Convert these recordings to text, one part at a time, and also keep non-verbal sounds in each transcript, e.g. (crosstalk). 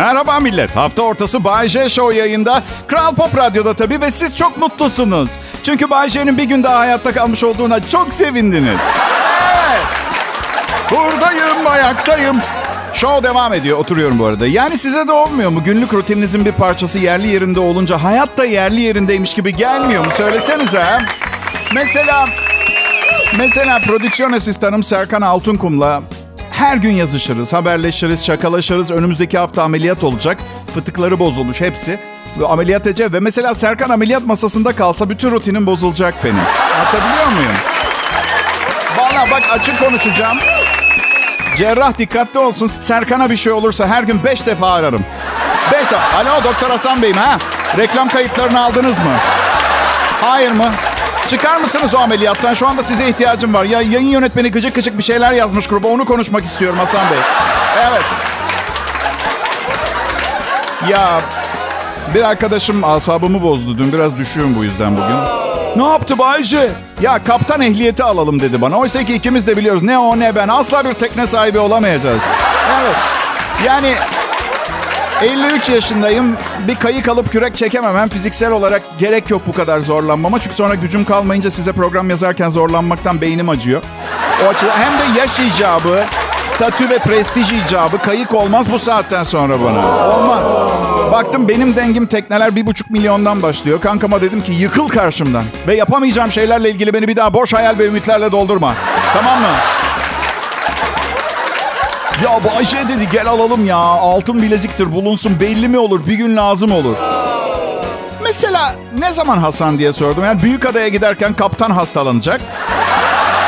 Merhaba millet. Hafta ortası Bay J Show yayında. Kral Pop Radyo'da tabii ve siz çok mutlusunuz. Çünkü Bay J'nin bir gün daha hayatta kalmış olduğuna çok sevindiniz. Evet. Buradayım, ayaktayım. Show devam ediyor. Oturuyorum bu arada. Yani size de olmuyor mu? Günlük rutininizin bir parçası yerli yerinde olunca hayat da yerli yerindeymiş gibi gelmiyor mu? Söylesenize. Mesela Mesela prodüksiyon asistanım Serkan Altunkum'la her gün yazışırız, haberleşiriz, şakalaşırız. Önümüzdeki hafta ameliyat olacak. Fıtıkları bozulmuş hepsi. Ve ameliyat edecek. Ve mesela Serkan ameliyat masasında kalsa bütün rutinim bozulacak benim. Anlatabiliyor muyum? Valla bak açık konuşacağım. Cerrah dikkatli olsun. Serkan'a bir şey olursa her gün beş defa ararım. Beş defa. Alo Doktor Hasan Bey'im ha? Reklam kayıtlarını aldınız mı? Hayır mı? Çıkar mısınız o ameliyattan? Şu anda size ihtiyacım var. Ya yayın yönetmeni gıcık gıcık bir şeyler yazmış gruba. Onu konuşmak istiyorum Hasan Bey. Evet. Ya bir arkadaşım asabımı bozdu dün. Biraz düşüyorum bu yüzden bugün. Ne yaptı Bayce? Ya kaptan ehliyeti alalım dedi bana. Oysa ki ikimiz de biliyoruz ne o ne ben. Asla bir tekne sahibi olamayacağız. Evet. Yani 53 yaşındayım. Bir kayık alıp kürek çekemem. Fiziksel olarak gerek yok bu kadar zorlanmama. Çünkü sonra gücüm kalmayınca size program yazarken zorlanmaktan beynim acıyor. O açıdan hem de yaş icabı, statü ve prestij icabı kayık olmaz bu saatten sonra bana. Olmaz. Baktım benim dengim tekneler bir buçuk milyondan başlıyor. Kankama dedim ki yıkıl karşımdan. Ve yapamayacağım şeylerle ilgili beni bir daha boş hayal ve ümitlerle doldurma. Tamam mı? Ya bu Ayşe dedi gel alalım ya. Altın bileziktir bulunsun belli mi olur bir gün lazım olur. Mesela ne zaman Hasan diye sordum. Yani büyük adaya giderken kaptan hastalanacak.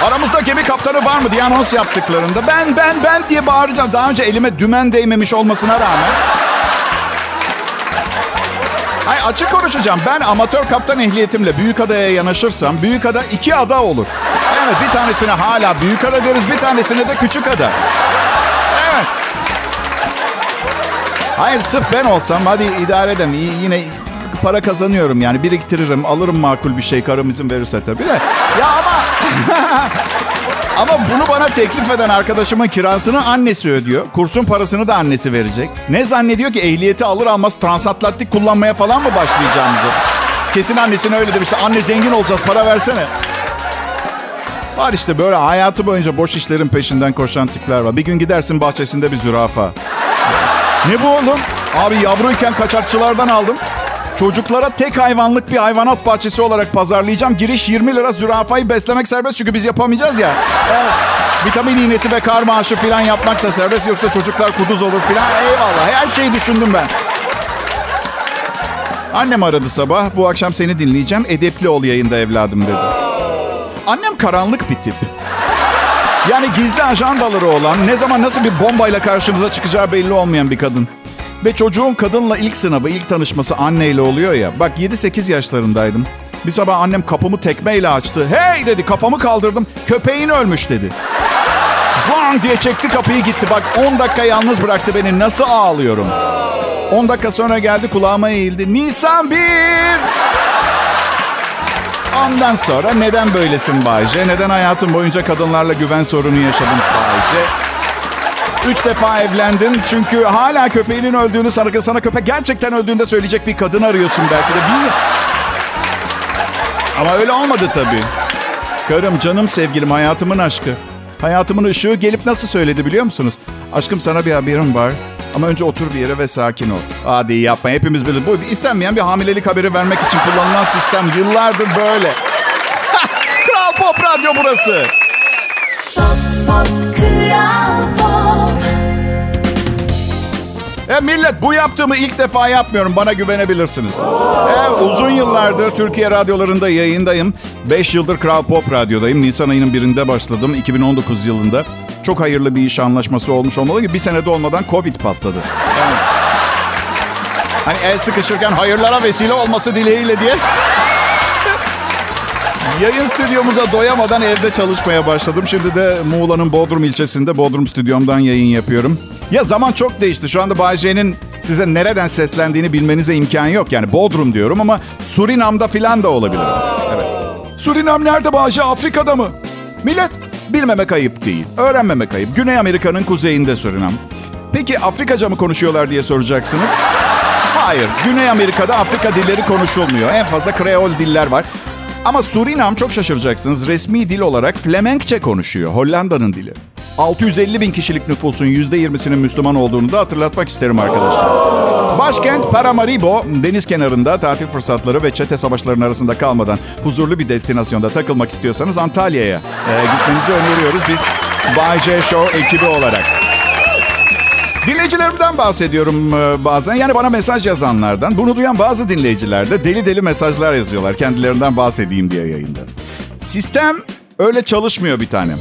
Aramızda gemi kaptanı var mı diye anons yaptıklarında ben ben ben diye bağıracağım. Daha önce elime dümen değmemiş olmasına rağmen. Ay açık konuşacağım. Ben amatör kaptan ehliyetimle büyük adaya yanaşırsam büyük ada iki ada olur. Evet bir tanesine hala büyük ada deriz bir tanesine de küçük ada. Hayır sırf ben olsam hadi idare edem. İyi, Yine para kazanıyorum yani biriktiririm alırım makul bir şey karım izin verirse tabii de. Ya ama (laughs) ama bunu bana teklif eden arkadaşımın kirasını annesi ödüyor. Kursun parasını da annesi verecek. Ne zannediyor ki ehliyeti alır almaz transatlantik kullanmaya falan mı başlayacağımızı? Kesin annesine öyle demişti. Anne zengin olacağız para versene. Var işte böyle hayatı boyunca boş işlerin peşinden koşan tipler var. Bir gün gidersin bahçesinde bir zürafa. Ne bu oğlum? Abi yavruyken kaçakçılardan aldım. Çocuklara tek hayvanlık bir hayvanat bahçesi olarak pazarlayacağım. Giriş 20 lira zürafayı beslemek serbest çünkü biz yapamayacağız ya. Evet. Vitamin iğnesi ve kar maaşı falan yapmak da serbest. Yoksa çocuklar kuduz olur falan. Eyvallah her şeyi düşündüm ben. Annem aradı sabah. Bu akşam seni dinleyeceğim. Edepli ol yayında evladım dedi. Annem karanlık bir tip. Yani gizli ajandaları olan, ne zaman nasıl bir bombayla karşınıza çıkacağı belli olmayan bir kadın. Ve çocuğun kadınla ilk sınavı, ilk tanışması anneyle oluyor ya. Bak 7-8 yaşlarındaydım. Bir sabah annem kapımı tekmeyle açtı. Hey dedi kafamı kaldırdım. Köpeğin ölmüş dedi. Zlang diye çekti kapıyı gitti. Bak 10 dakika yalnız bıraktı beni. Nasıl ağlıyorum. 10 dakika sonra geldi kulağıma eğildi. Nisan 1. Ondan sonra neden böylesin Bayce? Neden hayatın boyunca kadınlarla güven sorunu yaşadın Bayce? Üç defa evlendin çünkü hala köpeğinin öldüğünü sana, sana köpek gerçekten öldüğünde söyleyecek bir kadın arıyorsun belki de bilmiyorum. Ama öyle olmadı tabii. Karım, canım sevgilim, hayatımın aşkı. Hayatımın ışığı gelip nasıl söyledi biliyor musunuz? Aşkım sana bir haberim var. Ama önce otur bir yere ve sakin ol. Hadi yapma hepimiz böyle. Bu istenmeyen bir hamilelik haberi vermek için kullanılan sistem yıllardır böyle. (laughs) Kral Pop Radyo burası. E millet bu yaptığımı ilk defa yapmıyorum. Bana güvenebilirsiniz. Evet, uzun yıllardır Türkiye radyolarında yayındayım. 5 yıldır Kral Pop Radyo'dayım. Nisan ayının birinde başladım. 2019 yılında. Çok hayırlı bir iş anlaşması olmuş olmalı ki bir senede olmadan Covid patladı. Yani, hani el sıkışırken hayırlara vesile olması dileğiyle diye. Yayın stüdyomuza doyamadan evde çalışmaya başladım. Şimdi de Muğla'nın Bodrum ilçesinde Bodrum stüdyomdan yayın yapıyorum. Ya zaman çok değişti. Şu anda Bay J'nin size nereden seslendiğini bilmenize imkan yok. Yani Bodrum diyorum ama Surinam'da filan da olabilir. Evet. Surinam nerede Bay J? Afrika'da mı? Millet bilmemek ayıp değil. Öğrenmemek ayıp. Güney Amerika'nın kuzeyinde Surinam. Peki Afrikaca mı konuşuyorlar diye soracaksınız. Hayır. Güney Amerika'da Afrika dilleri konuşulmuyor. En fazla Kreol diller var. Ama Surinam çok şaşıracaksınız. Resmi dil olarak Flemenkçe konuşuyor. Hollanda'nın dili. 650 bin kişilik nüfusun %20'sinin Müslüman olduğunu da hatırlatmak isterim arkadaşlar. Başkent Paramaribo, deniz kenarında tatil fırsatları ve çete savaşlarının arasında kalmadan huzurlu bir destinasyonda takılmak istiyorsanız Antalya'ya e, gitmenizi öneriyoruz biz Bay J Show ekibi olarak. Dinleyicilerimden bahsediyorum e, bazen. Yani bana mesaj yazanlardan. Bunu duyan bazı dinleyiciler de deli deli mesajlar yazıyorlar. Kendilerinden bahsedeyim diye yayında. Sistem öyle çalışmıyor bir tanem.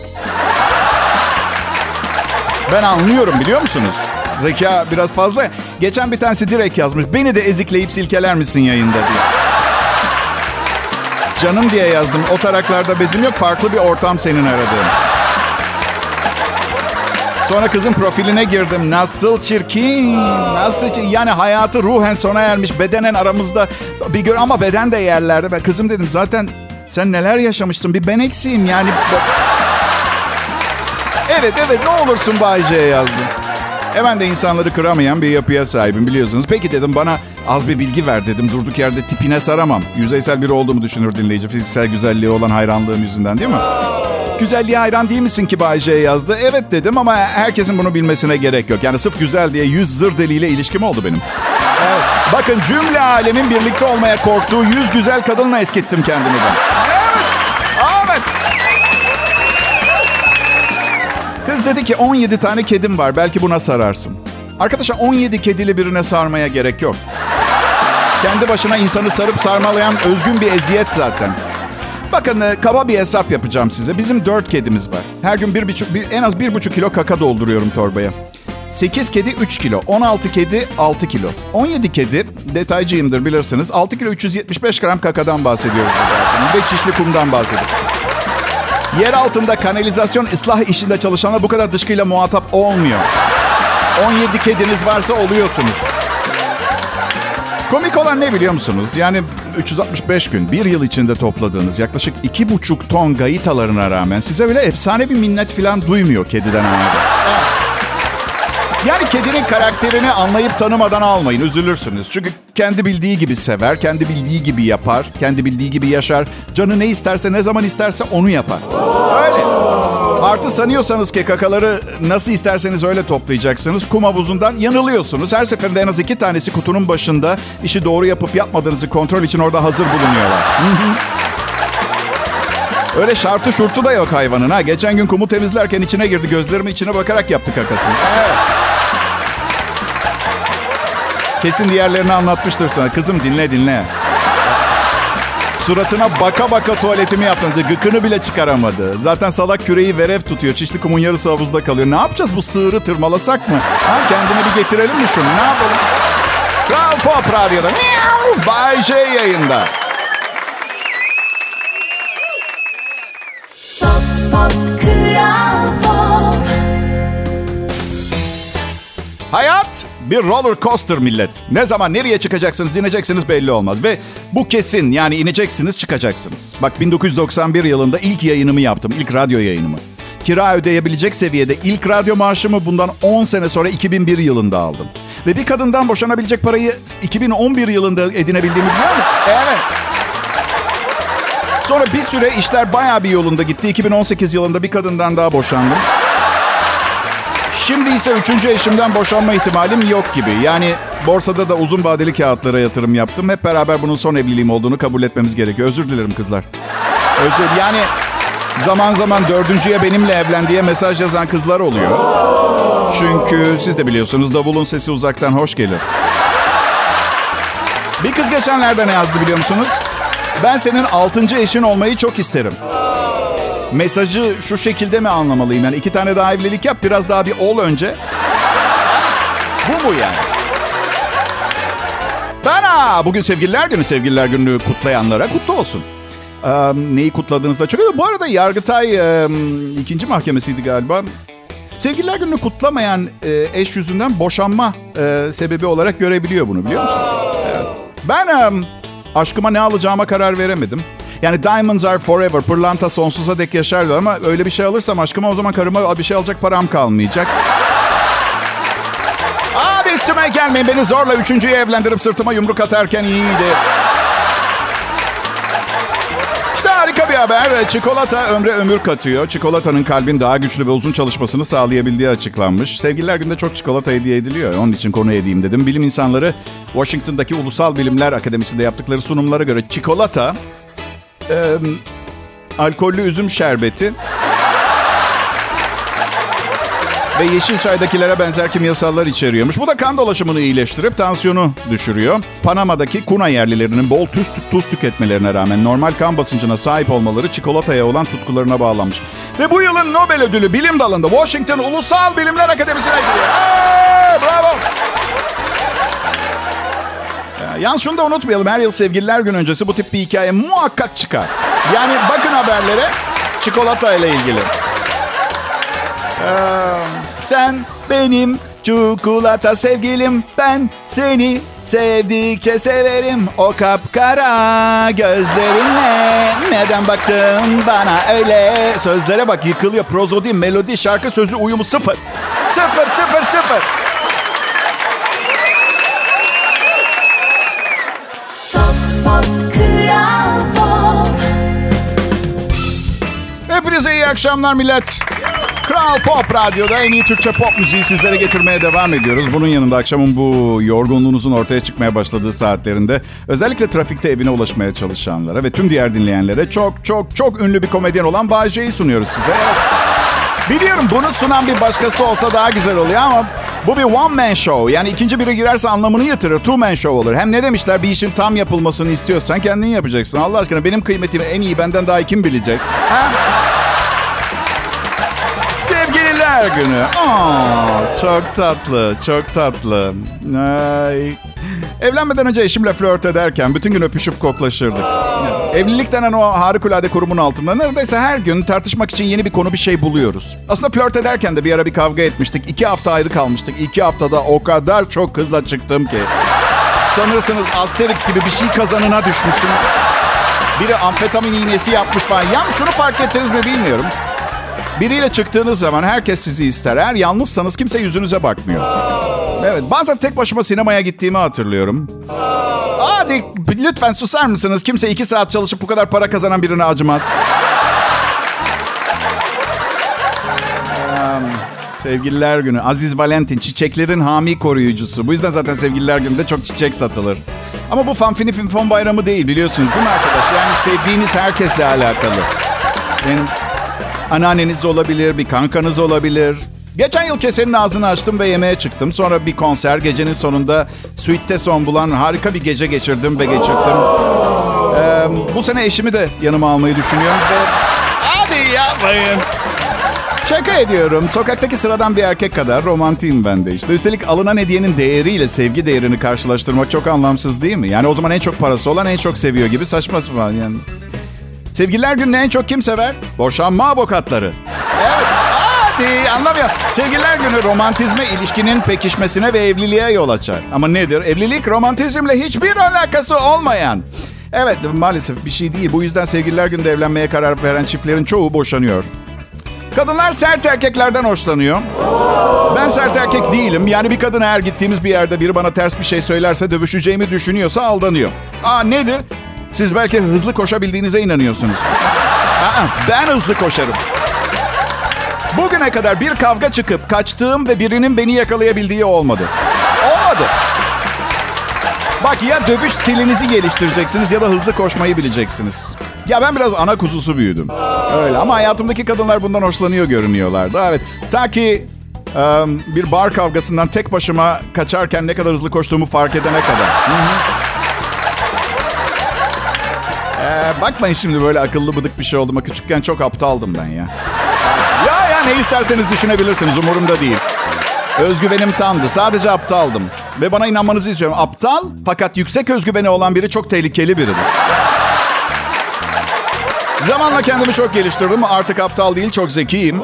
Ben anlıyorum biliyor musunuz? Zeka biraz fazla. Geçen bir tanesi direkt yazmış. Beni de ezikleyip silkeler misin yayında diye. Canım diye yazdım. O taraklarda bezim yok. Farklı bir ortam senin aradığın. Sonra kızın profiline girdim. Nasıl çirkin, nasıl çirkin. Yani hayatı ruhen sona ermiş. Bedenen aramızda bir gör ama beden de yerlerde. Ben kızım dedim zaten sen neler yaşamışsın bir ben eksiğim yani. Evet evet ne olursun Bayce'ye yazdım. Hemen de insanları kıramayan bir yapıya sahibim biliyorsunuz. Peki dedim bana az bir bilgi ver dedim. Durduk yerde tipine saramam. Yüzeysel biri olduğumu düşünür dinleyici. Fiziksel güzelliği olan hayranlığım yüzünden değil mi? Güzelliğe hayran değil misin ki Bayce'ye yazdı? Evet dedim ama herkesin bunu bilmesine gerek yok. Yani sırf güzel diye yüz zır deliyle ilişkim oldu benim. Evet. Bakın cümle alemin birlikte olmaya korktuğu yüz güzel kadınla eskittim kendimi ben. Kız dedi ki 17 tane kedim var. Belki buna sararsın. Arkadaşlar 17 kedili birine sarmaya gerek yok. Kendi başına insanı sarıp sarmalayan özgün bir eziyet zaten. Bakın e, kaba bir hesap yapacağım size. Bizim 4 kedimiz var. Her gün bir buçuk, bir, en az 1,5 kilo kaka dolduruyorum torbaya. 8 kedi 3 kilo. 16 kedi 6 kilo. 17 kedi detaycıyımdır bilirsiniz. 6 kilo 375 gram kakadan bahsediyoruz. Ve çişli kumdan bahsediyoruz. Yer altında kanalizasyon ıslah işinde çalışanlar bu kadar dışkıyla muhatap olmuyor. 17 kediniz varsa oluyorsunuz. Komik olan ne biliyor musunuz? Yani 365 gün, bir yıl içinde topladığınız yaklaşık 2,5 ton gayitalarına rağmen size öyle efsane bir minnet falan duymuyor kediden anladım. Yani kedinin karakterini anlayıp tanımadan almayın, üzülürsünüz. Çünkü kendi bildiği gibi sever, kendi bildiği gibi yapar, kendi bildiği gibi yaşar. Canı ne isterse, ne zaman isterse onu yapar. Öyle. Artı sanıyorsanız ki kakaları nasıl isterseniz öyle toplayacaksınız. Kum havuzundan yanılıyorsunuz. Her seferinde en az iki tanesi kutunun başında işi doğru yapıp yapmadığınızı kontrol için orada hazır bulunuyorlar. Öyle şartı şurtu da yok hayvanın ha. Geçen gün kumu temizlerken içine girdi. Gözlerimi içine bakarak yaptı kakasını. Evet. Kesin diğerlerini anlatmıştır sana. Kızım dinle dinle. Suratına baka baka tuvaletimi yaptı. Gıkını bile çıkaramadı. Zaten salak küreği verev tutuyor. Çişli kumun yarısı havuzda kalıyor. Ne yapacağız bu sığırı tırmalasak mı? Ha, kendine bir getirelim mi şunu? Ne yapalım? Kral Pop Radyo'da. Bay J yayında. Bir roller coaster millet. Ne zaman nereye çıkacaksınız, ineceksiniz belli olmaz. Ve bu kesin yani ineceksiniz, çıkacaksınız. Bak 1991 yılında ilk yayınımı yaptım, ilk radyo yayınımı. Kira ödeyebilecek seviyede ilk radyo maaşımı bundan 10 sene sonra 2001 yılında aldım. Ve bir kadından boşanabilecek parayı 2011 yılında edinebildiğimi biliyor musun? Evet. Sonra bir süre işler bayağı bir yolunda gitti. 2018 yılında bir kadından daha boşandım. Şimdi ise üçüncü eşimden boşanma ihtimalim yok gibi. Yani borsada da uzun vadeli kağıtlara yatırım yaptım. Hep beraber bunun son evliliğim olduğunu kabul etmemiz gerekiyor. Özür dilerim kızlar. Özür yani zaman zaman dördüncüye benimle evlen diye mesaj yazan kızlar oluyor. Çünkü siz de biliyorsunuz davulun sesi uzaktan hoş gelir. Bir kız geçenlerde ne yazdı biliyor musunuz? Ben senin altıncı eşin olmayı çok isterim. Mesajı şu şekilde mi anlamalıyım? Yani iki tane daha evlilik yap, biraz daha bir ol önce. Bu mu yani? Ben ha, bugün sevgililer günü, sevgililer günü kutlayanlara kutlu olsun. Ee, neyi kutladığınızda çok. Bu arada Yargıtay e, ikinci mahkemesiydi galiba. Sevgililer gününü kutlamayan e, eş yüzünden boşanma e, sebebi olarak görebiliyor bunu biliyor musunuz? Evet. Ben e, aşkıma ne alacağıma karar veremedim. Yani diamonds are forever, pırlanta sonsuza dek yaşar diyor ama öyle bir şey alırsam aşkıma o zaman karıma bir şey alacak param kalmayacak. Üstüme gelmeyin. Beni zorla üçüncüye evlendirip sırtıma yumruk atarken iyiydi. Harika bir haber. Çikolata ömre ömür katıyor. Çikolatanın kalbin daha güçlü ve uzun çalışmasını sağlayabildiği açıklanmış. Sevgililer günde çok çikolata hediye ediliyor. Onun için konu edeyim dedim. Bilim insanları Washington'daki Ulusal Bilimler Akademisi'nde yaptıkları sunumlara göre çikolata, e, alkollü üzüm şerbeti ve yeşil çaydakilere benzer kimyasallar içeriyormuş. Bu da kan dolaşımını iyileştirip tansiyonu düşürüyor. Panama'daki Kuna yerlilerinin bol tuz, tuz tüketmelerine rağmen normal kan basıncına sahip olmaları çikolataya olan tutkularına bağlanmış. Ve bu yılın Nobel ödülü bilim dalında Washington Ulusal Bilimler Akademisi'ne gidiyor. Hey, bravo. Ya, Yalnız şunu da unutmayalım. Her yıl sevgililer gün öncesi bu tip bir hikaye muhakkak çıkar. Yani bakın haberlere çikolata ile ilgili. Ee, sen benim çikolata sevgilim ben seni sevdikçe severim o kapkara gözlerinle neden baktın bana öyle sözlere bak yıkılıyor prozodi melodi şarkı sözü uyumu sıfır sıfır sıfır sıfır Hepinize iyi akşamlar millet. Kral Pop Radyo'da en iyi Türkçe pop müziği sizlere getirmeye devam ediyoruz. Bunun yanında akşamın bu yorgunluğunuzun ortaya çıkmaya başladığı saatlerinde özellikle trafikte evine ulaşmaya çalışanlara ve tüm diğer dinleyenlere çok çok çok ünlü bir komedyen olan Bay J'yi sunuyoruz size. Biliyorum bunu sunan bir başkası olsa daha güzel oluyor ama bu bir one man show. Yani ikinci biri girerse anlamını yitirir. Two man show olur. Hem ne demişler bir işin tam yapılmasını istiyorsan kendin yapacaksın. Allah aşkına benim kıymetimi en iyi benden daha kim bilecek? Ha? Sevgililer günü. Aa, çok tatlı, çok tatlı. Ay. Evlenmeden önce eşimle flört ederken bütün gün öpüşüp koklaşırdık. Evlilik denen o harikulade kurumun altında neredeyse her gün tartışmak için yeni bir konu bir şey buluyoruz. Aslında flört ederken de bir ara bir kavga etmiştik. İki hafta ayrı kalmıştık. İki haftada o kadar çok hızla çıktım ki. Sanırsınız Asterix gibi bir şey kazanına düşmüşüm. Biri amfetamin iğnesi yapmış falan. Ya şunu fark ettiniz mi bilmiyorum. Biriyle çıktığınız zaman herkes sizi ister. Eğer yalnızsanız kimse yüzünüze bakmıyor. Evet bazen tek başıma sinemaya gittiğimi hatırlıyorum. Hadi lütfen susar mısınız? Kimse iki saat çalışıp bu kadar para kazanan birine acımaz. Sevgililer günü. Aziz Valentin çiçeklerin hami koruyucusu. Bu yüzden zaten sevgililer gününde çok çiçek satılır. Ama bu fanfini finfon bayramı değil biliyorsunuz değil mi arkadaş? Yani sevdiğiniz herkesle alakalı. Benim anneanneniz olabilir, bir kankanız olabilir. Geçen yıl kesenin ağzını açtım ve yemeğe çıktım. Sonra bir konser, gecenin sonunda suite'te son bulan harika bir gece geçirdim ve geçirdim. Ee, bu sene eşimi de yanıma almayı düşünüyorum ve... Hadi yapmayın. Şaka ediyorum. Sokaktaki sıradan bir erkek kadar romantiyim ben de işte. Üstelik alınan hediyenin değeriyle sevgi değerini karşılaştırmak çok anlamsız değil mi? Yani o zaman en çok parası olan en çok seviyor gibi saçma sapan yani. Sevgililer gününü en çok kim sever? Boşanma avukatları. Evet. Hadi anlamıyorum. Sevgililer günü romantizme, ilişkinin pekişmesine ve evliliğe yol açar. Ama nedir? Evlilik romantizmle hiçbir alakası olmayan. Evet maalesef bir şey değil. Bu yüzden sevgililer günde evlenmeye karar veren çiftlerin çoğu boşanıyor. Kadınlar sert erkeklerden hoşlanıyor. Ben sert erkek değilim. Yani bir kadın eğer gittiğimiz bir yerde biri bana ters bir şey söylerse dövüşeceğimi düşünüyorsa aldanıyor. Aa nedir? Siz belki hızlı koşabildiğinize inanıyorsunuz. Aa, ben hızlı koşarım. Bugüne kadar bir kavga çıkıp kaçtığım ve birinin beni yakalayabildiği olmadı. Olmadı. Bak ya dövüş stilinizi geliştireceksiniz ya da hızlı koşmayı bileceksiniz. Ya ben biraz ana kuzusu büyüdüm. Öyle ama hayatımdaki kadınlar bundan hoşlanıyor görünüyorlardı. Evet. Ta ki bir bar kavgasından tek başıma kaçarken ne kadar hızlı koştuğumu fark edene kadar. Hı hı. Ee, bakmayın şimdi böyle akıllı bıdık bir şey olduğuma. Küçükken çok aptaldım ben ya. Ya ya ne isterseniz düşünebilirsiniz umurumda değil. Özgüvenim tamdı. Sadece aptaldım. Ve bana inanmanızı istiyorum. Aptal fakat yüksek özgüveni olan biri çok tehlikeli biridir. Zamanla kendimi çok geliştirdim. Artık aptal değil, çok zekiyim.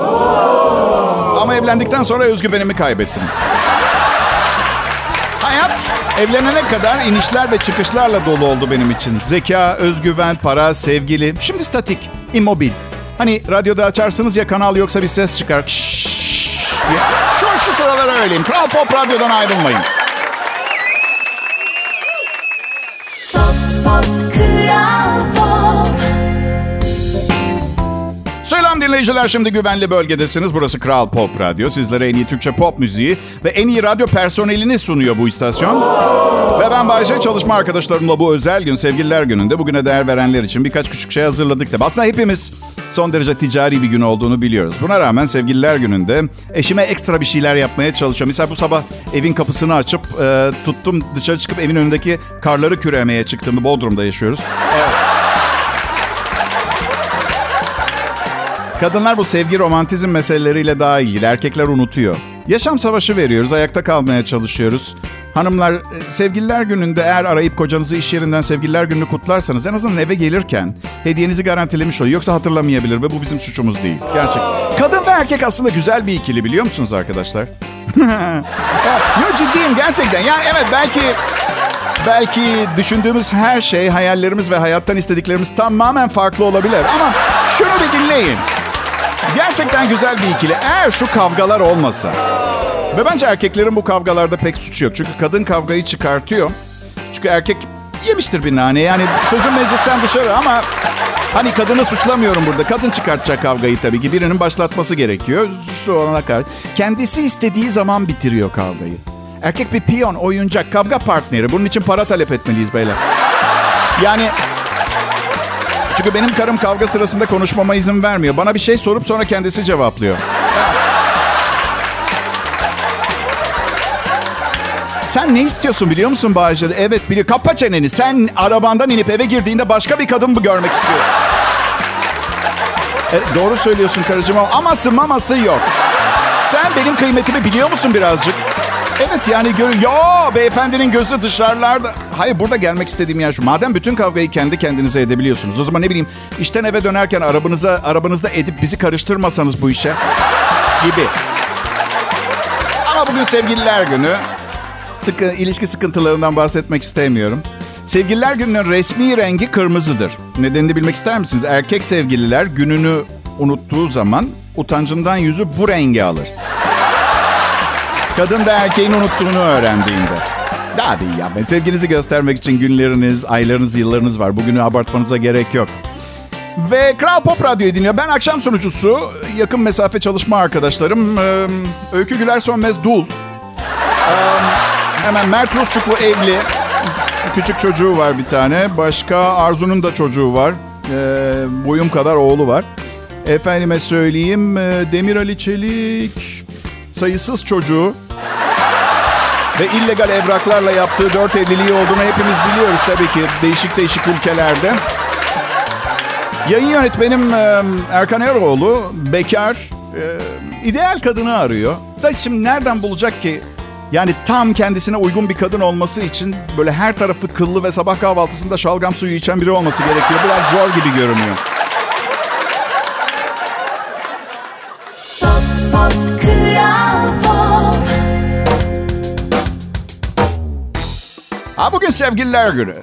Ama evlendikten sonra özgüvenimi kaybettim. Evlenene kadar inişler ve çıkışlarla dolu oldu benim için. Zeka, özgüven, para, sevgili. Şimdi statik, immobil. Hani radyoda açarsınız ya kanal yoksa bir ses çıkar. Şşş. Şu, şu sıralar öyleyim. Kral Pop Radyo'dan ayrılmayın. Dinleyiciler şimdi güvenli bölgedesiniz. Burası Kral Pop Radyo. Sizlere en iyi Türkçe pop müziği ve en iyi radyo personelini sunuyor bu istasyon. Ve ben Bayece çalışma arkadaşlarımla bu özel gün sevgililer gününde bugüne değer verenler için birkaç küçük şey hazırladık da. Aslında hepimiz son derece ticari bir gün olduğunu biliyoruz. Buna rağmen sevgililer gününde eşime ekstra bir şeyler yapmaya çalışıyorum. Mesela bu sabah evin kapısını açıp e, tuttum dışarı çıkıp evin önündeki karları küremeye çıktığımı Bodrum'da yaşıyoruz. Kadınlar bu sevgi romantizm meseleleriyle daha ilgili. Erkekler unutuyor. Yaşam savaşı veriyoruz. Ayakta kalmaya çalışıyoruz. Hanımlar e, sevgililer gününde eğer arayıp kocanızı iş yerinden sevgililer gününü kutlarsanız en azından eve gelirken hediyenizi garantilemiş oluyor. Yoksa hatırlamayabilir ve bu bizim suçumuz değil. Gerçek. Kadın ve erkek aslında güzel bir ikili biliyor musunuz arkadaşlar? (laughs) Yok ciddiyim gerçekten. Yani evet belki belki düşündüğümüz her şey, hayallerimiz ve hayattan istediklerimiz tamamen farklı olabilir. Ama şunu bir dinleyin. Gerçekten güzel bir ikili. Eğer şu kavgalar olmasa. Ve bence erkeklerin bu kavgalarda pek suçu yok. Çünkü kadın kavgayı çıkartıyor. Çünkü erkek yemiştir bir nane. Yani sözün meclisten dışarı ama hani kadını suçlamıyorum burada. Kadın çıkartacak kavgayı tabii ki. Birinin başlatması gerekiyor. Suçlu olana karşı. Kendisi istediği zaman bitiriyor kavgayı. Erkek bir piyon, oyuncak, kavga partneri. Bunun için para talep etmeliyiz beyler. Yani çünkü benim karım kavga sırasında konuşmama izin vermiyor. Bana bir şey sorup sonra kendisi cevaplıyor. Sen ne istiyorsun biliyor musun Bahçede? Evet biliyor. Kapa çeneni. Sen arabandan inip eve girdiğinde başka bir kadın mı görmek istiyorsun? E, doğru söylüyorsun karıcığım ama aması maması yok. Sen benim kıymetimi biliyor musun birazcık? Evet yani gör Yo beyefendinin gözü dışarılarda. Hayır burada gelmek istediğim yer şu. Madem bütün kavgayı kendi kendinize edebiliyorsunuz. O zaman ne bileyim işten eve dönerken arabanıza arabanızda edip bizi karıştırmasanız bu işe gibi. Ama bugün sevgililer günü. Sıkı, ilişki sıkıntılarından bahsetmek istemiyorum. Sevgililer gününün resmi rengi kırmızıdır. Nedenini bilmek ister misiniz? Erkek sevgililer gününü unuttuğu zaman utancından yüzü bu rengi alır. Kadın da erkeğin unuttuğunu öğrendiğinde. Daha değil ya. Sevginizi göstermek için günleriniz, aylarınız, yıllarınız var. Bugünü abartmanıza gerek yok. Ve Kral Pop Radyo'yu dinliyor. Ben akşam sunucusu, yakın mesafe çalışma arkadaşlarım. Ee, Öykü Güler Sönmez Dul. Hemen Mert Rusçuklu evli. Küçük çocuğu var bir tane. Başka Arzu'nun da çocuğu var. Boyum kadar oğlu var. Efendime söyleyeyim e, Demir Ali Çelik sayısız çocuğu ve illegal evraklarla yaptığı dört evliliği olduğunu hepimiz biliyoruz tabii ki değişik değişik ülkelerde. Yayın yönetmenim Erkan Eroğlu bekar, ideal kadını arıyor. Da şimdi nereden bulacak ki? Yani tam kendisine uygun bir kadın olması için böyle her tarafı kıllı ve sabah kahvaltısında şalgam suyu içen biri olması gerekiyor. Biraz zor gibi görünüyor. Bugün sevgililer günü.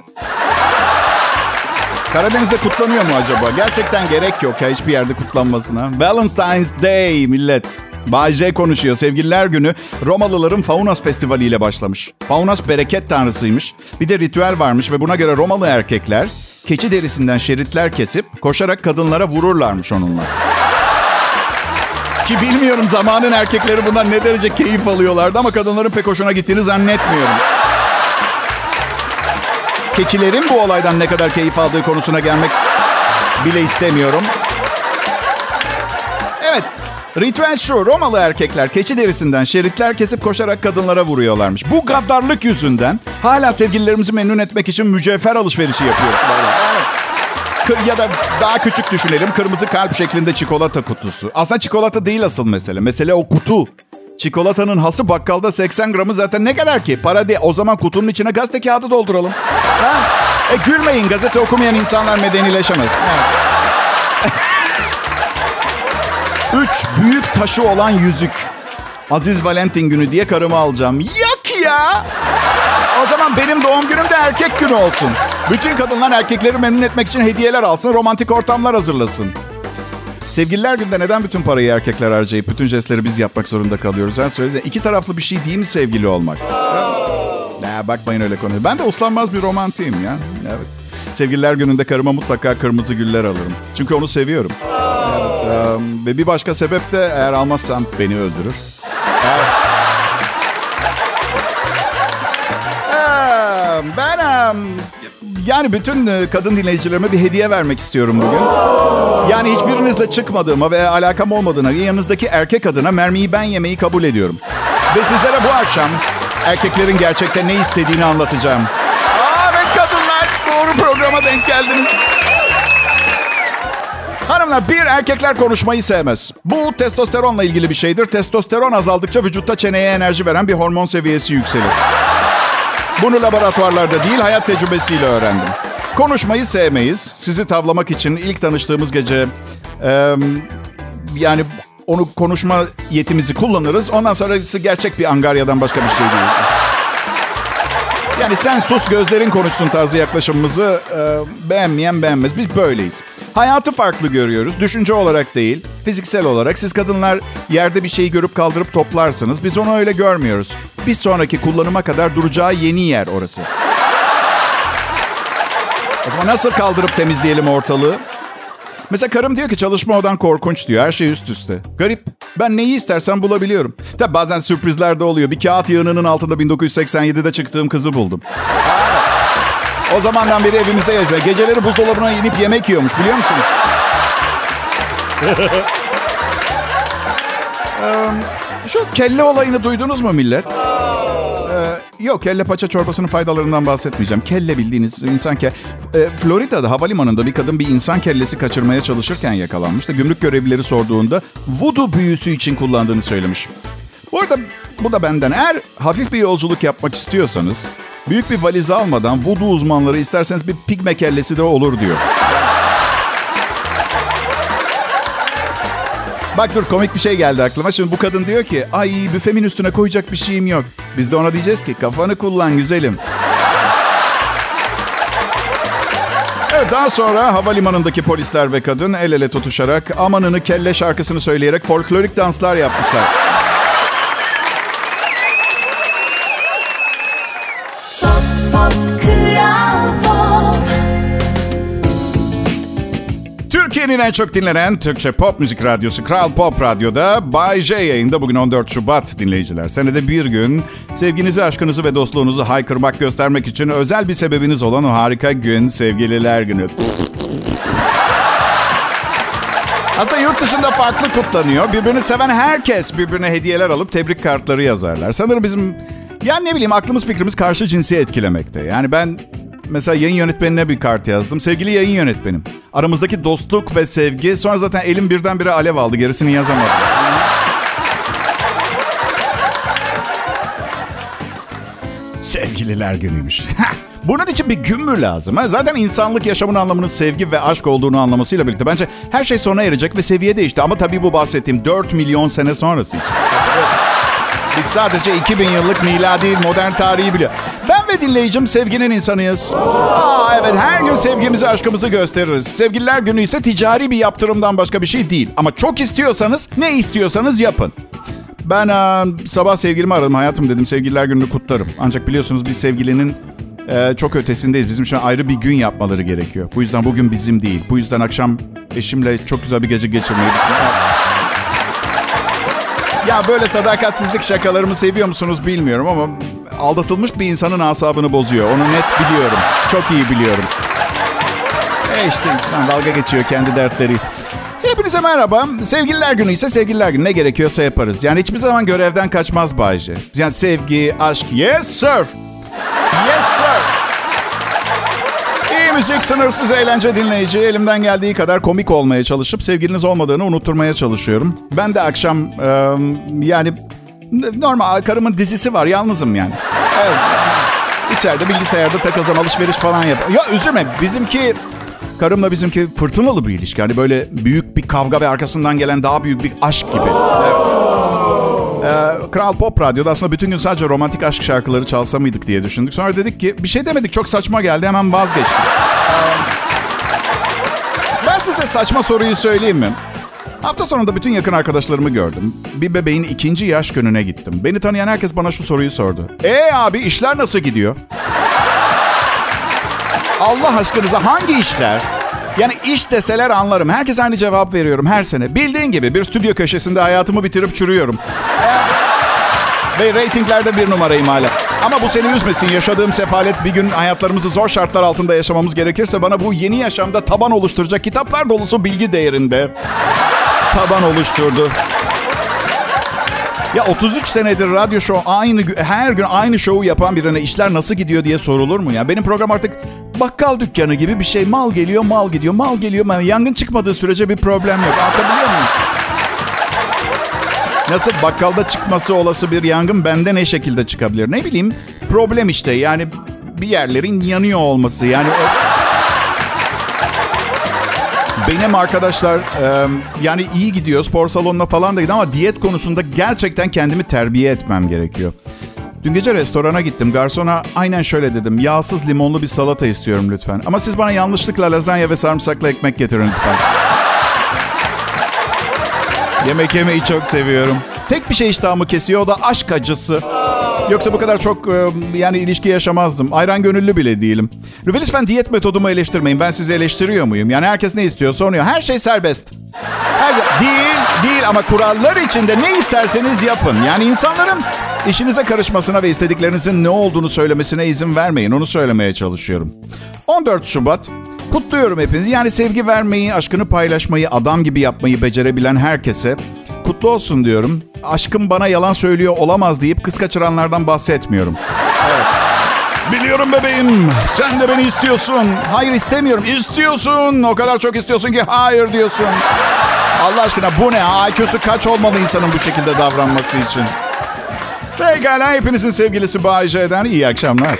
Karadeniz'de kutlanıyor mu acaba? Gerçekten gerek yok ya hiçbir yerde kutlanmasına. Valentine's Day millet. Bay J konuşuyor. Sevgililer günü Romalıların Faunas Festivali ile başlamış. Faunas bereket tanrısıymış. Bir de ritüel varmış ve buna göre Romalı erkekler keçi derisinden şeritler kesip koşarak kadınlara vururlarmış onunla. Ki bilmiyorum zamanın erkekleri bundan ne derece keyif alıyorlardı ama kadınların pek hoşuna gittiğini zannetmiyorum. Keçilerin bu olaydan ne kadar keyif aldığı konusuna gelmek bile istemiyorum. Evet, ritüel şu. Romalı erkekler keçi derisinden şeritler kesip koşarak kadınlara vuruyorlarmış. Bu gaddarlık yüzünden hala sevgililerimizi memnun etmek için mücevher alışverişi yapıyoruz. Ya da daha küçük düşünelim. Kırmızı kalp şeklinde çikolata kutusu. Aslında çikolata değil asıl mesele. Mesele o kutu. Çikolatanın hası bakkalda 80 gramı zaten ne kadar ki? Para değil. O zaman kutunun içine gazete kağıdı dolduralım. Ha? E gülmeyin. Gazete okumayan insanlar medenileşemez. Evet. (laughs) Üç büyük taşı olan yüzük. Aziz Valentin günü diye karımı alacağım. Yok ya. O zaman benim doğum günüm de erkek günü olsun. Bütün kadınlar erkekleri memnun etmek için hediyeler alsın, romantik ortamlar hazırlasın. Sevgililer günde neden bütün parayı erkekler harcayıp bütün jestleri biz yapmak zorunda kalıyoruz? Sen söyle. İki taraflı bir şey değil mi sevgili olmak? Ya bakmayın öyle konuya. Ben de uslanmaz bir romantiyim ya. Evet. Sevgililer gününde karıma mutlaka kırmızı güller alırım. Çünkü onu seviyorum. Evet, e, ve bir başka sebep de eğer almazsam beni öldürür. Evet. Ben yani bütün e, kadın dinleyicilerime bir hediye vermek istiyorum bugün. Yani hiçbirinizle çıkmadığıma ve alakam olmadığına yanınızdaki erkek adına mermiyi ben yemeyi kabul ediyorum. Ve sizlere bu akşam erkeklerin gerçekten ne istediğini anlatacağım. Aa, evet kadınlar doğru programa denk geldiniz. Hanımlar bir erkekler konuşmayı sevmez. Bu testosteronla ilgili bir şeydir. Testosteron azaldıkça vücutta çeneye enerji veren bir hormon seviyesi yükselir. Bunu laboratuvarlarda değil hayat tecrübesiyle öğrendim. Konuşmayı sevmeyiz. Sizi tavlamak için ilk tanıştığımız gece e, yani onu konuşma yetimizi kullanırız. Ondan sonrası gerçek bir angaryadan başka bir şey değil. Yani sen sus gözlerin konuşsun tarzı yaklaşımımızı e, beğenmeyen beğenmez. Biz böyleyiz. Hayatı farklı görüyoruz. Düşünce olarak değil, fiziksel olarak. Siz kadınlar yerde bir şeyi görüp kaldırıp toplarsınız. Biz onu öyle görmüyoruz. Bir sonraki kullanıma kadar duracağı yeni yer orası. O zaman nasıl kaldırıp temizleyelim ortalığı? Mesela karım diyor ki çalışma odan korkunç diyor. Her şey üst üste. Garip. Ben neyi istersen bulabiliyorum. Tabi bazen sürprizler de oluyor. Bir kağıt yığınının altında 1987'de çıktığım kızı buldum. O zamandan beri evimizde yaşıyor. Geceleri buzdolabına inip yemek yiyormuş biliyor musunuz? (laughs) Şu kelle olayını duydunuz mu millet? Yok kelle paça çorbasının faydalarından bahsetmeyeceğim. Kelle bildiğiniz insan ke... Ee, Florida'da havalimanında bir kadın bir insan kellesi kaçırmaya çalışırken yakalanmış da gümrük görevlileri sorduğunda voodoo büyüsü için kullandığını söylemiş. Bu arada bu da benden. Eğer hafif bir yolculuk yapmak istiyorsanız büyük bir valiz almadan voodoo uzmanları isterseniz bir pigme kellesi de olur diyor. Bak dur komik bir şey geldi aklıma. Şimdi bu kadın diyor ki ay büfemin üstüne koyacak bir şeyim yok. Biz de ona diyeceğiz ki kafanı kullan güzelim. Evet daha sonra havalimanındaki polisler ve kadın el ele tutuşarak amanını kelle şarkısını söyleyerek folklorik danslar yapmışlar. Türkiye'nin en çok dinlenen Türkçe pop müzik radyosu Kral Pop Radyo'da Bay J yayında bugün 14 Şubat dinleyiciler. Senede bir gün sevginizi, aşkınızı ve dostluğunuzu haykırmak göstermek için özel bir sebebiniz olan o harika gün sevgililer günü. Aslında yurt dışında farklı kutlanıyor. Birbirini seven herkes birbirine hediyeler alıp tebrik kartları yazarlar. Sanırım bizim yani ne bileyim aklımız fikrimiz karşı cinsi etkilemekte. Yani ben mesela yayın yönetmenine bir kart yazdım. Sevgili yayın yönetmenim. Aramızdaki dostluk ve sevgi. Sonra zaten elim birdenbire alev aldı. Gerisini yazamadım. Sevgililer günüymüş. (laughs) Bunun için bir gün mü lazım? Ha? Zaten insanlık yaşamın anlamının sevgi ve aşk olduğunu anlamasıyla birlikte bence her şey sona erecek ve seviye değişti. Ama tabii bu bahsettiğim 4 milyon sene sonrası için. (laughs) Biz sadece 2000 yıllık miladi modern tarihi biliyor. Ben ve dinleyicim sevginin insanıyız. Aa evet her gün sevgimizi aşkımızı gösteririz. Sevgililer günü ise ticari bir yaptırımdan başka bir şey değil. Ama çok istiyorsanız ne istiyorsanız yapın. Ben e, sabah sevgilimi aradım. Hayatım dedim sevgililer gününü kutlarım. Ancak biliyorsunuz biz sevgilinin e, çok ötesindeyiz. Bizim için ayrı bir gün yapmaları gerekiyor. Bu yüzden bugün bizim değil. Bu yüzden akşam eşimle çok güzel bir gece geçirmeyi düşünüyorum. Ya böyle sadakatsizlik şakalarımı seviyor musunuz bilmiyorum ama aldatılmış bir insanın asabını bozuyor. Onu net biliyorum. Çok iyi biliyorum. E işte insan dalga geçiyor kendi dertleri. Hepinize merhaba. Sevgililer günü ise sevgililer günü ne gerekiyorsa yaparız. Yani hiçbir zaman görevden kaçmaz Bayce. Yani sevgi, aşk. Yes sir. Müzik, sınırsız eğlence dinleyici. Elimden geldiği kadar komik olmaya çalışıp sevgiliniz olmadığını unutturmaya çalışıyorum. Ben de akşam e, yani normal karımın dizisi var yalnızım yani. Evet. İçeride bilgisayarda takılacağım alışveriş falan yap. Ya üzülme bizimki karımla bizimki fırtınalı bir ilişki. Hani böyle büyük bir kavga ve arkasından gelen daha büyük bir aşk gibi. Evet. Ee, Kral Pop Radyo'da aslında bütün gün sadece romantik aşk şarkıları çalsa mıydık diye düşündük. Sonra dedik ki bir şey demedik çok saçma geldi hemen vazgeçtik. Ee, ben size saçma soruyu söyleyeyim mi? Hafta sonunda bütün yakın arkadaşlarımı gördüm. Bir bebeğin ikinci yaş gününe gittim. Beni tanıyan herkes bana şu soruyu sordu. E abi işler nasıl gidiyor? (laughs) Allah aşkınıza hangi işler? Yani iş deseler anlarım. Herkes aynı cevap veriyorum her sene. Bildiğin gibi bir stüdyo köşesinde hayatımı bitirip çürüyorum. Ve reytinglerde bir numarayım hala. Ama bu seni üzmesin. Yaşadığım sefalet bir gün hayatlarımızı zor şartlar altında yaşamamız gerekirse bana bu yeni yaşamda taban oluşturacak kitaplar dolusu bilgi değerinde taban oluşturdu. Ya 33 senedir radyo show aynı her gün aynı şovu yapan birine işler nasıl gidiyor diye sorulur mu ya? Benim program artık bakkal dükkanı gibi bir şey. Mal geliyor, mal gidiyor, mal geliyor. mal- Yangın çıkmadığı sürece bir problem yok. Anlatabiliyor muyum? Nasıl bakkalda çıkması olası bir yangın bende ne şekilde çıkabilir? Ne bileyim problem işte yani bir yerlerin yanıyor olması. Yani o... Benim arkadaşlar yani iyi gidiyor spor salonuna falan da gidiyor ama diyet konusunda gerçekten kendimi terbiye etmem gerekiyor. Dün gece restorana gittim. Garsona aynen şöyle dedim. Yağsız limonlu bir salata istiyorum lütfen. Ama siz bana yanlışlıkla lazanya ve sarımsaklı ekmek getirin lütfen. Yemek yemeyi çok seviyorum. Tek bir şey iştahımı kesiyor o da aşk acısı. Yoksa bu kadar çok yani ilişki yaşamazdım. Ayran gönüllü bile değilim. Lütfen diyet metodumu eleştirmeyin. Ben sizi eleştiriyor muyum? Yani herkes ne istiyor soruyor. Her şey serbest. Her, değil, değil ama kurallar içinde ne isterseniz yapın. Yani insanların işinize karışmasına ve istediklerinizin ne olduğunu söylemesine izin vermeyin. Onu söylemeye çalışıyorum. 14 Şubat Kutluyorum hepinizi. Yani sevgi vermeyi, aşkını paylaşmayı, adam gibi yapmayı becerebilen herkese kutlu olsun diyorum. Aşkım bana yalan söylüyor olamaz deyip kız kaçıranlardan bahsetmiyorum. Evet. Biliyorum bebeğim. Sen de beni istiyorsun. Hayır istemiyorum. İstiyorsun. O kadar çok istiyorsun ki hayır diyorsun. Allah aşkına bu ne? IQ'su kaç olmalı insanın bu şekilde davranması için? Pekala hepinizin sevgilisi Bay J'den iyi akşamlar.